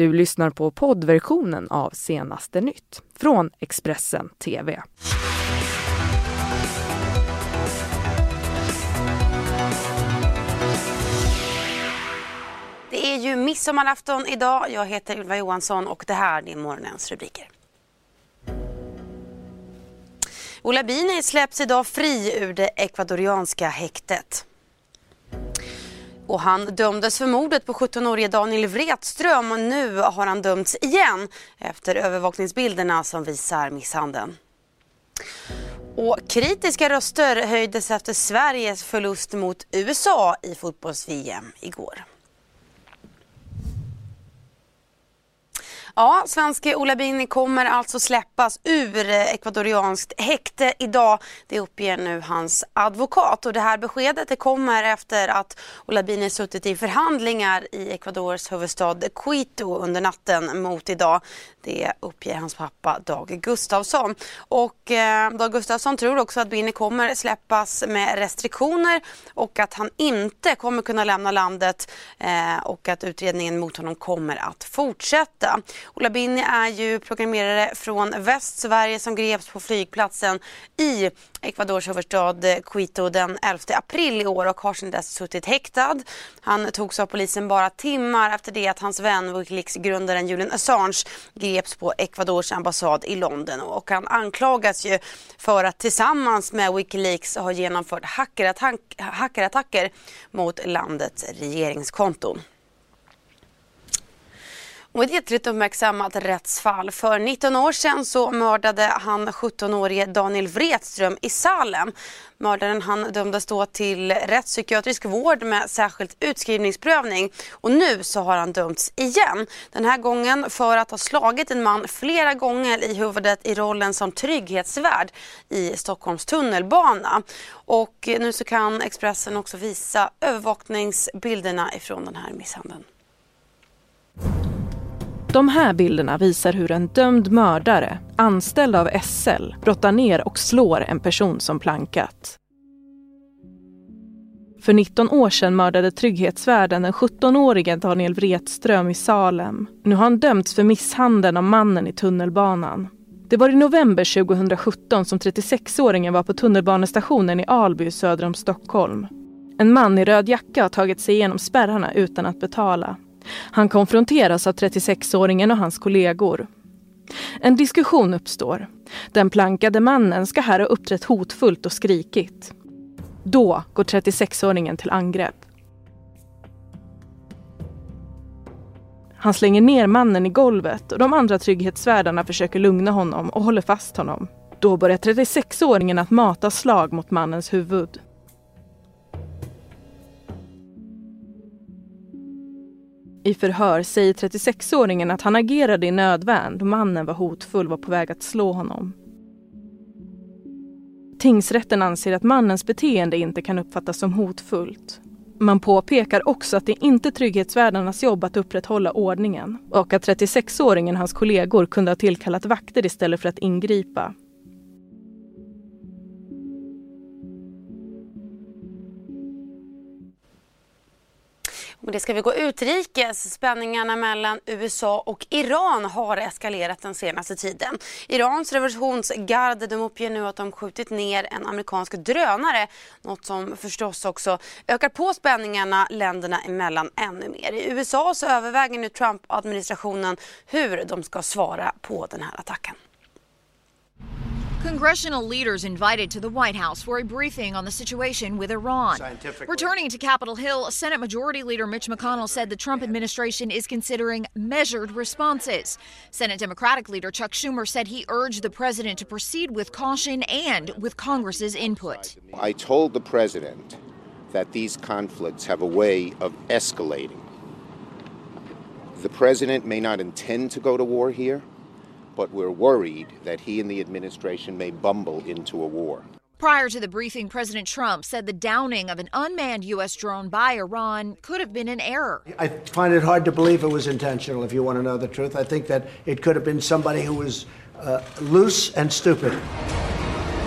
Du lyssnar på poddversionen av Senaste nytt från Expressen TV. Det är ju midsommarafton idag. Jag heter Ylva Johansson och det här är morgonens rubriker. Ola Bini släpps idag fri ur det ekvadorianska häktet. Och han dömdes för mordet på 17-årige Daniel Wretström och nu har han dömts igen efter övervakningsbilderna som visar misshandeln. Och kritiska röster höjdes efter Sveriges förlust mot USA i fotbolls-VM igår. Ja, svenske Ola Bini kommer alltså släppas ur eh, ekvadorianskt häkte idag. Det uppger nu hans advokat och det här beskedet det kommer efter att Ola Bini suttit i förhandlingar i Ecuadors huvudstad Quito under natten mot idag. Det uppger hans pappa Dag Gustafsson. Och eh, Dag Gustafsson tror också att Bini kommer släppas med restriktioner och att han inte kommer kunna lämna landet eh, och att utredningen mot honom kommer att fortsätta. Ola Binni är ju programmerare från Västsverige som greps på flygplatsen i Ecuadors huvudstad Quito den 11 april i år och har sedan dess suttit häktad. Han togs av polisen bara timmar efter det att hans vän Wikileaks-grundaren Julian Assange greps på Ecuadors ambassad i London och han anklagas ju för att tillsammans med Wikileaks ha genomfört hackerattack hackerattacker mot landets regeringskonton. Och det är ett uppmärksammat rättsfall. För 19 år sedan så mördade han 17-årige Daniel Wretström i Salem. Mördaren han dömdes då till rättspsykiatrisk vård med särskilt utskrivningsprövning och nu så har han dömts igen. Den här gången för att ha slagit en man flera gånger i huvudet i rollen som trygghetsvärd i Stockholms tunnelbana. Och nu så kan Expressen också visa övervakningsbilderna ifrån den här misshandeln. De här bilderna visar hur en dömd mördare, anställd av SL, brottar ner och slår en person som plankat. För 19 år sedan mördade trygghetsvärden den 17-årige Daniel Wretström i Salem. Nu har han dömts för misshandeln av mannen i tunnelbanan. Det var i november 2017 som 36-åringen var på tunnelbanestationen i Alby söder om Stockholm. En man i röd jacka har tagit sig igenom spärrarna utan att betala. Han konfronteras av 36-åringen och hans kollegor. En diskussion uppstår. Den plankade mannen ska här ha uppträtt hotfullt och skrikit. Då går 36-åringen till angrepp. Han slänger ner mannen i golvet och de andra trygghetsvärdarna försöker lugna honom och håller fast honom. Då börjar 36-åringen att mata slag mot mannens huvud. I förhör säger 36-åringen att han agerade i nödvärn då mannen var hotfull och var på väg att slå honom. Tingsrätten anser att mannens beteende inte kan uppfattas som hotfullt. Man påpekar också att det inte är trygghetsvärdarnas jobb att upprätthålla ordningen och att 36-åringen och hans kollegor kunde ha tillkallat vakter istället för att ingripa. Och det ska vi gå utrikes. Spänningarna mellan USA och Iran har eskalerat den senaste tiden. Irans revolutionsgarde de uppger nu att de skjutit ner en amerikansk drönare. Något som förstås också ökar på spänningarna länderna emellan ännu mer. I USA så överväger nu Trump-administrationen hur de ska svara på den här attacken. Congressional leaders invited to the White House for a briefing on the situation with Iran. Returning to Capitol Hill, Senate Majority Leader Mitch McConnell said the Trump administration is considering measured responses. Senate Democratic Leader Chuck Schumer said he urged the president to proceed with caution and with Congress's input. I told the president that these conflicts have a way of escalating. The president may not intend to go to war here but we're worried that he and the administration may bumble into a war. Prior to the briefing, President Trump said the downing of an unmanned U.S. drone by Iran could have been an error. I find it hard to believe it was intentional, if you want to know the truth. I think that it could have been somebody who was uh, loose and stupid.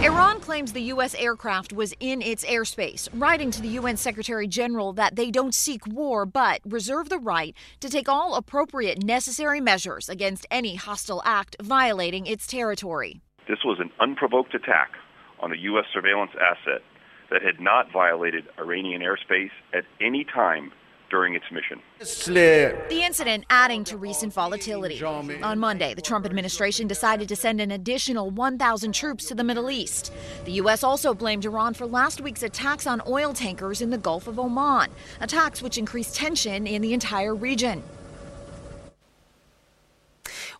Iran claims the U.S. aircraft was in its airspace, writing to the UN Secretary General that they don't seek war but reserve the right to take all appropriate necessary measures against any hostile act violating its territory. This was an unprovoked attack on a U.S. surveillance asset that had not violated Iranian airspace at any time during its mission. The incident adding to recent volatility. On Monday, the Trump administration decided to send an additional 1,000 troops to the Middle East. The U.S. also blamed Iran for last week's attacks on oil tankers in the Gulf of Oman, attacks which increased tension in the entire region.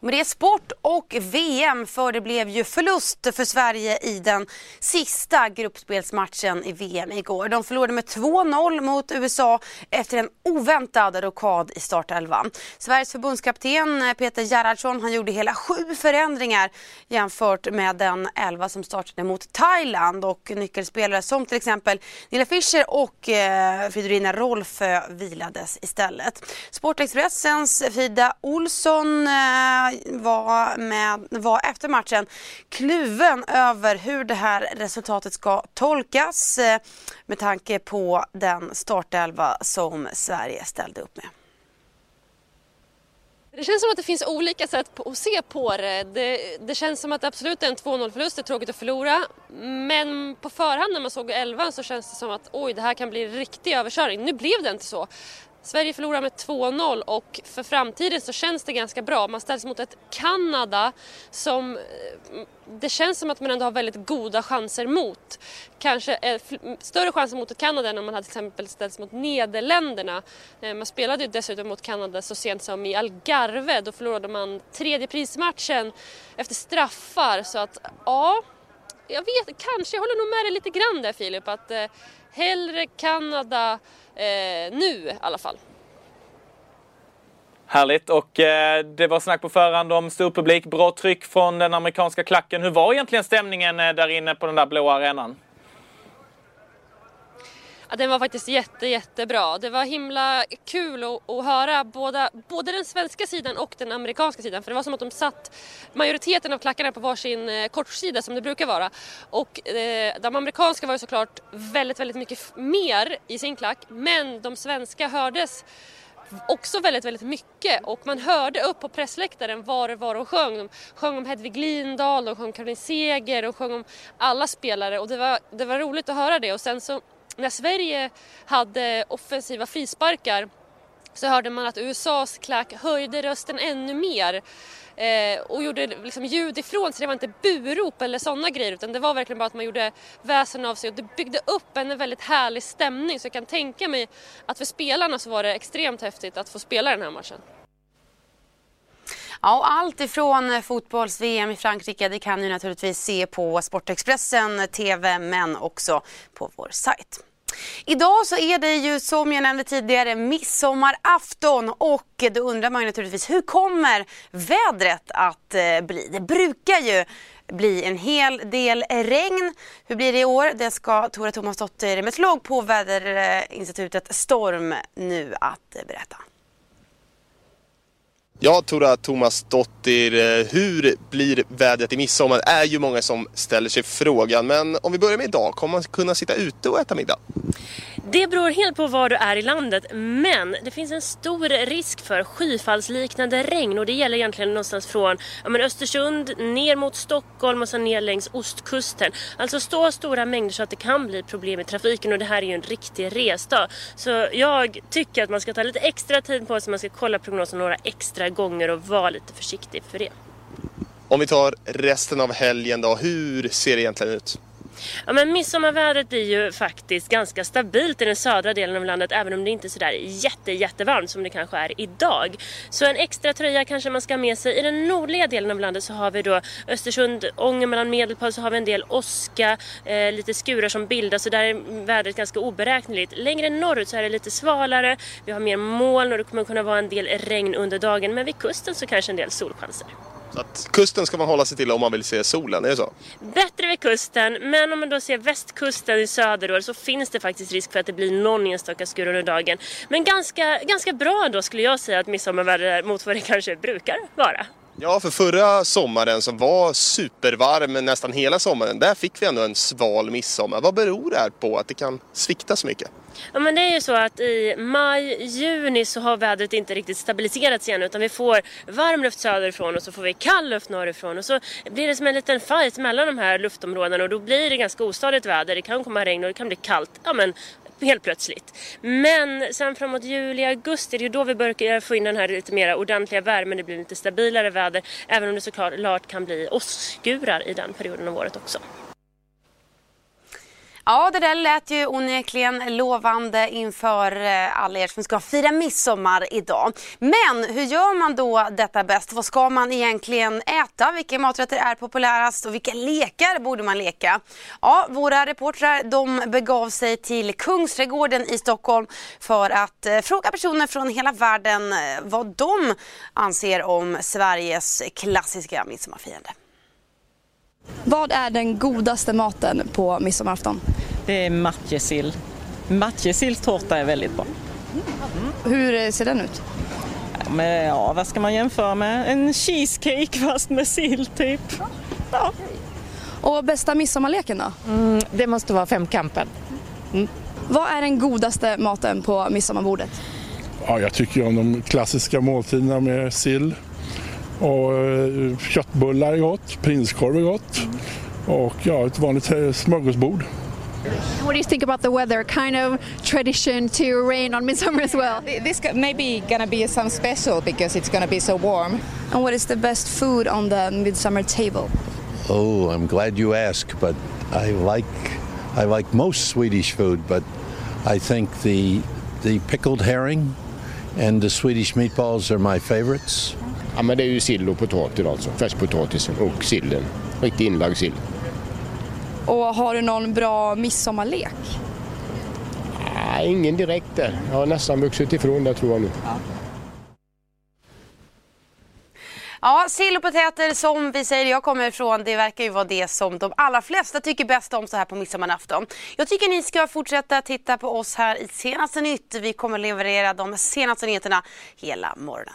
Med det sport och VM för det blev ju förlust för Sverige i den sista gruppspelsmatchen i VM igår. De förlorade med 2-0 mot USA efter en oväntad rokad i startelvan. Sveriges förbundskapten eh, Peter Gerhardsson han gjorde hela sju förändringar jämfört med den elva som startade mot Thailand och nyckelspelare som till exempel Nilla Fischer och eh, Fridolina Rolfö vilades istället. Sportexpressens Frida Olsson eh, var, med, var efter matchen kluven över hur det här resultatet ska tolkas eh, med tanke på den startelva som Sverige ställde upp med. Det känns som att det finns olika sätt att se på det. Det, det känns som att det absolut är en 2-0 förlust, det är tråkigt att förlora. Men på förhand när man såg elvan så känns det som att oj, det här kan bli riktig överkörning. Nu blev det inte så. Sverige förlorar med 2-0 och för framtiden så känns det ganska bra. Man ställs mot ett Kanada som eh, det känns som att man ändå har väldigt goda chanser mot. Kanske eh, större chanser mot ett Kanada än om man hade till exempel ställts mot Nederländerna. Eh, man spelade ju dessutom mot Kanada så sent som i Algarve. Då förlorade man tredje prismatchen efter straffar så att ja, jag vet, kanske, jag håller nog med dig lite grann där Filip att eh, hellre Kanada eh, nu i alla fall. Härligt och eh, det var snack på förhand om stor publik, bra tryck från den amerikanska klacken. Hur var egentligen stämningen eh, där inne på den där blåa arenan? Ja, den var faktiskt jätte, jättebra. Det var himla kul att, att höra båda, både den svenska sidan och den amerikanska sidan. För det var som att de satt majoriteten av klackarna på varsin eh, kortsida som det brukar vara. Och eh, de amerikanska var ju såklart väldigt, väldigt mycket mer i sin klack. Men de svenska hördes också väldigt, väldigt mycket och man hörde upp på pressläktaren var det var de sjöng. De sjöng om Hedvig Lindahl, de sjöng om Caroline Seger, de sjöng om alla spelare och det var, det var roligt att höra det och sen så när Sverige hade offensiva frisparkar så hörde man att USAs klack höjde rösten ännu mer eh, och gjorde liksom ljud ifrån sig. Det var inte burop eller sådana grejer utan det var verkligen bara att man gjorde väsen av sig och det byggde upp en väldigt härlig stämning så jag kan tänka mig att för spelarna så var det extremt häftigt att få spela den här matchen. Ja, allt ifrån fotbolls-VM i Frankrike det kan ni naturligtvis se på Sportexpressen TV men också på vår sajt. Idag så är det ju som jag nämnde tidigare midsommarafton och då undrar man ju naturligtvis hur kommer vädret att eh, bli? Det brukar ju bli en hel del regn. Hur blir det i år? Det ska Tora Thomasdotter, meteorolog på väderinstitutet Storm nu att eh, berätta. Ja, Tora Tomasdottir, eh, hur blir vädret i midsommar? Det är ju många som ställer sig frågan. Men om vi börjar med idag, kommer man kunna sitta ute och äta middag? Det beror helt på var du är i landet, men det finns en stor risk för skyfallsliknande regn och det gäller egentligen någonstans från ja, men Östersund ner mot Stockholm och sen ner längs ostkusten. Alltså så stora mängder så att det kan bli problem i trafiken och det här är ju en riktig resdag. Så jag tycker att man ska ta lite extra tid på sig, man ska kolla prognosen några extra gånger och vara lite försiktig för det. Om vi tar resten av helgen då, hur ser det egentligen ut? Ja, men midsommarvädret blir ju faktiskt ganska stabilt i den södra delen av landet även om det inte är sådär jätte, jättevarmt som det kanske är idag. Så en extra tröja kanske man ska ha med sig. I den nordliga delen av landet så har vi då Östersund, Ångermanland, Medelpad så har vi en del åska, eh, lite skurar som bildas så där är vädret ganska oberäkneligt. Längre norrut så är det lite svalare, vi har mer moln och det kommer kunna vara en del regn under dagen men vid kusten så kanske en del solchanser. Så att kusten ska man hålla sig till om man vill se solen, är det så? Bättre vid kusten, men om man då ser västkusten i söder då så finns det faktiskt risk för att det blir någon enstaka skur under dagen. Men ganska, ganska bra då skulle jag säga att midsommarväder mot vad det kanske brukar vara. Ja, för förra sommaren som var supervarm nästan hela sommaren, där fick vi ändå en sval midsommar. Vad beror det här på att det kan svikta så mycket? Ja, men det är ju så att i maj, juni så har vädret inte riktigt stabiliserats igen utan vi får varm luft söderifrån och så får vi kall luft norrifrån och så blir det som en liten fight mellan de här luftområdena och då blir det ganska ostadigt väder. Det kan komma regn och det kan bli kallt. Ja, men helt plötsligt. Men sen framåt juli, augusti, det är då vi börjar få in den här lite mer ordentliga värmen. Det blir lite stabilare väder, även om det såklart kan bli åskskurar i den perioden av året också. Ja, det där lät ju onekligen lovande inför eh, alla er som ska fira midsommar idag. Men hur gör man då detta bäst? Vad ska man egentligen äta? Vilka maträtter är populärast och vilka lekar borde man leka? Ja, våra reportrar de begav sig till Kungsträdgården i Stockholm för att eh, fråga personer från hela världen eh, vad de anser om Sveriges klassiska midsommarfirande. Vad är den godaste maten på midsommarafton? Det är matjessill. Matjessilltårta är väldigt bra. Mm. Hur ser den ut? Men, ja, vad ska man jämföra med? En cheesecake fast med sill typ. Ja. Och bästa midsommarleken då? Mm, det måste vara femkampen. Mm. Vad är den godaste maten på midsommarbordet? Ja, jag tycker om de klassiska måltiderna med sill och eh, köttbullar är gott, prinskorv är gott och ja, ett vanligt eh, smörgåsbord. What do you think about the weather? Kind of tradition to rain on midsummer as well. This maybe gonna be some special because it's gonna be so warm. And what is the best food on the midsummer table? Oh, I'm glad you asked, but I like I like most Swedish food, but I think the the pickled herring and the Swedish meatballs are my favorites. Ja, men det är ju sill och potatis alltså. Färskpotatisen och sillen. Riktigt inlagd sill. Och har du någon bra midsommarlek? Nej, ingen direkt där. Jag har nästan vuxit ifrån det tror jag nu. Ja. Ja, sill och potäter som vi säger jag kommer ifrån, det verkar ju vara det som de allra flesta tycker bäst om så här på midsommarafton. Jag tycker ni ska fortsätta titta på oss här i Senaste Nytt. Vi kommer leverera de senaste nyheterna hela morgonen.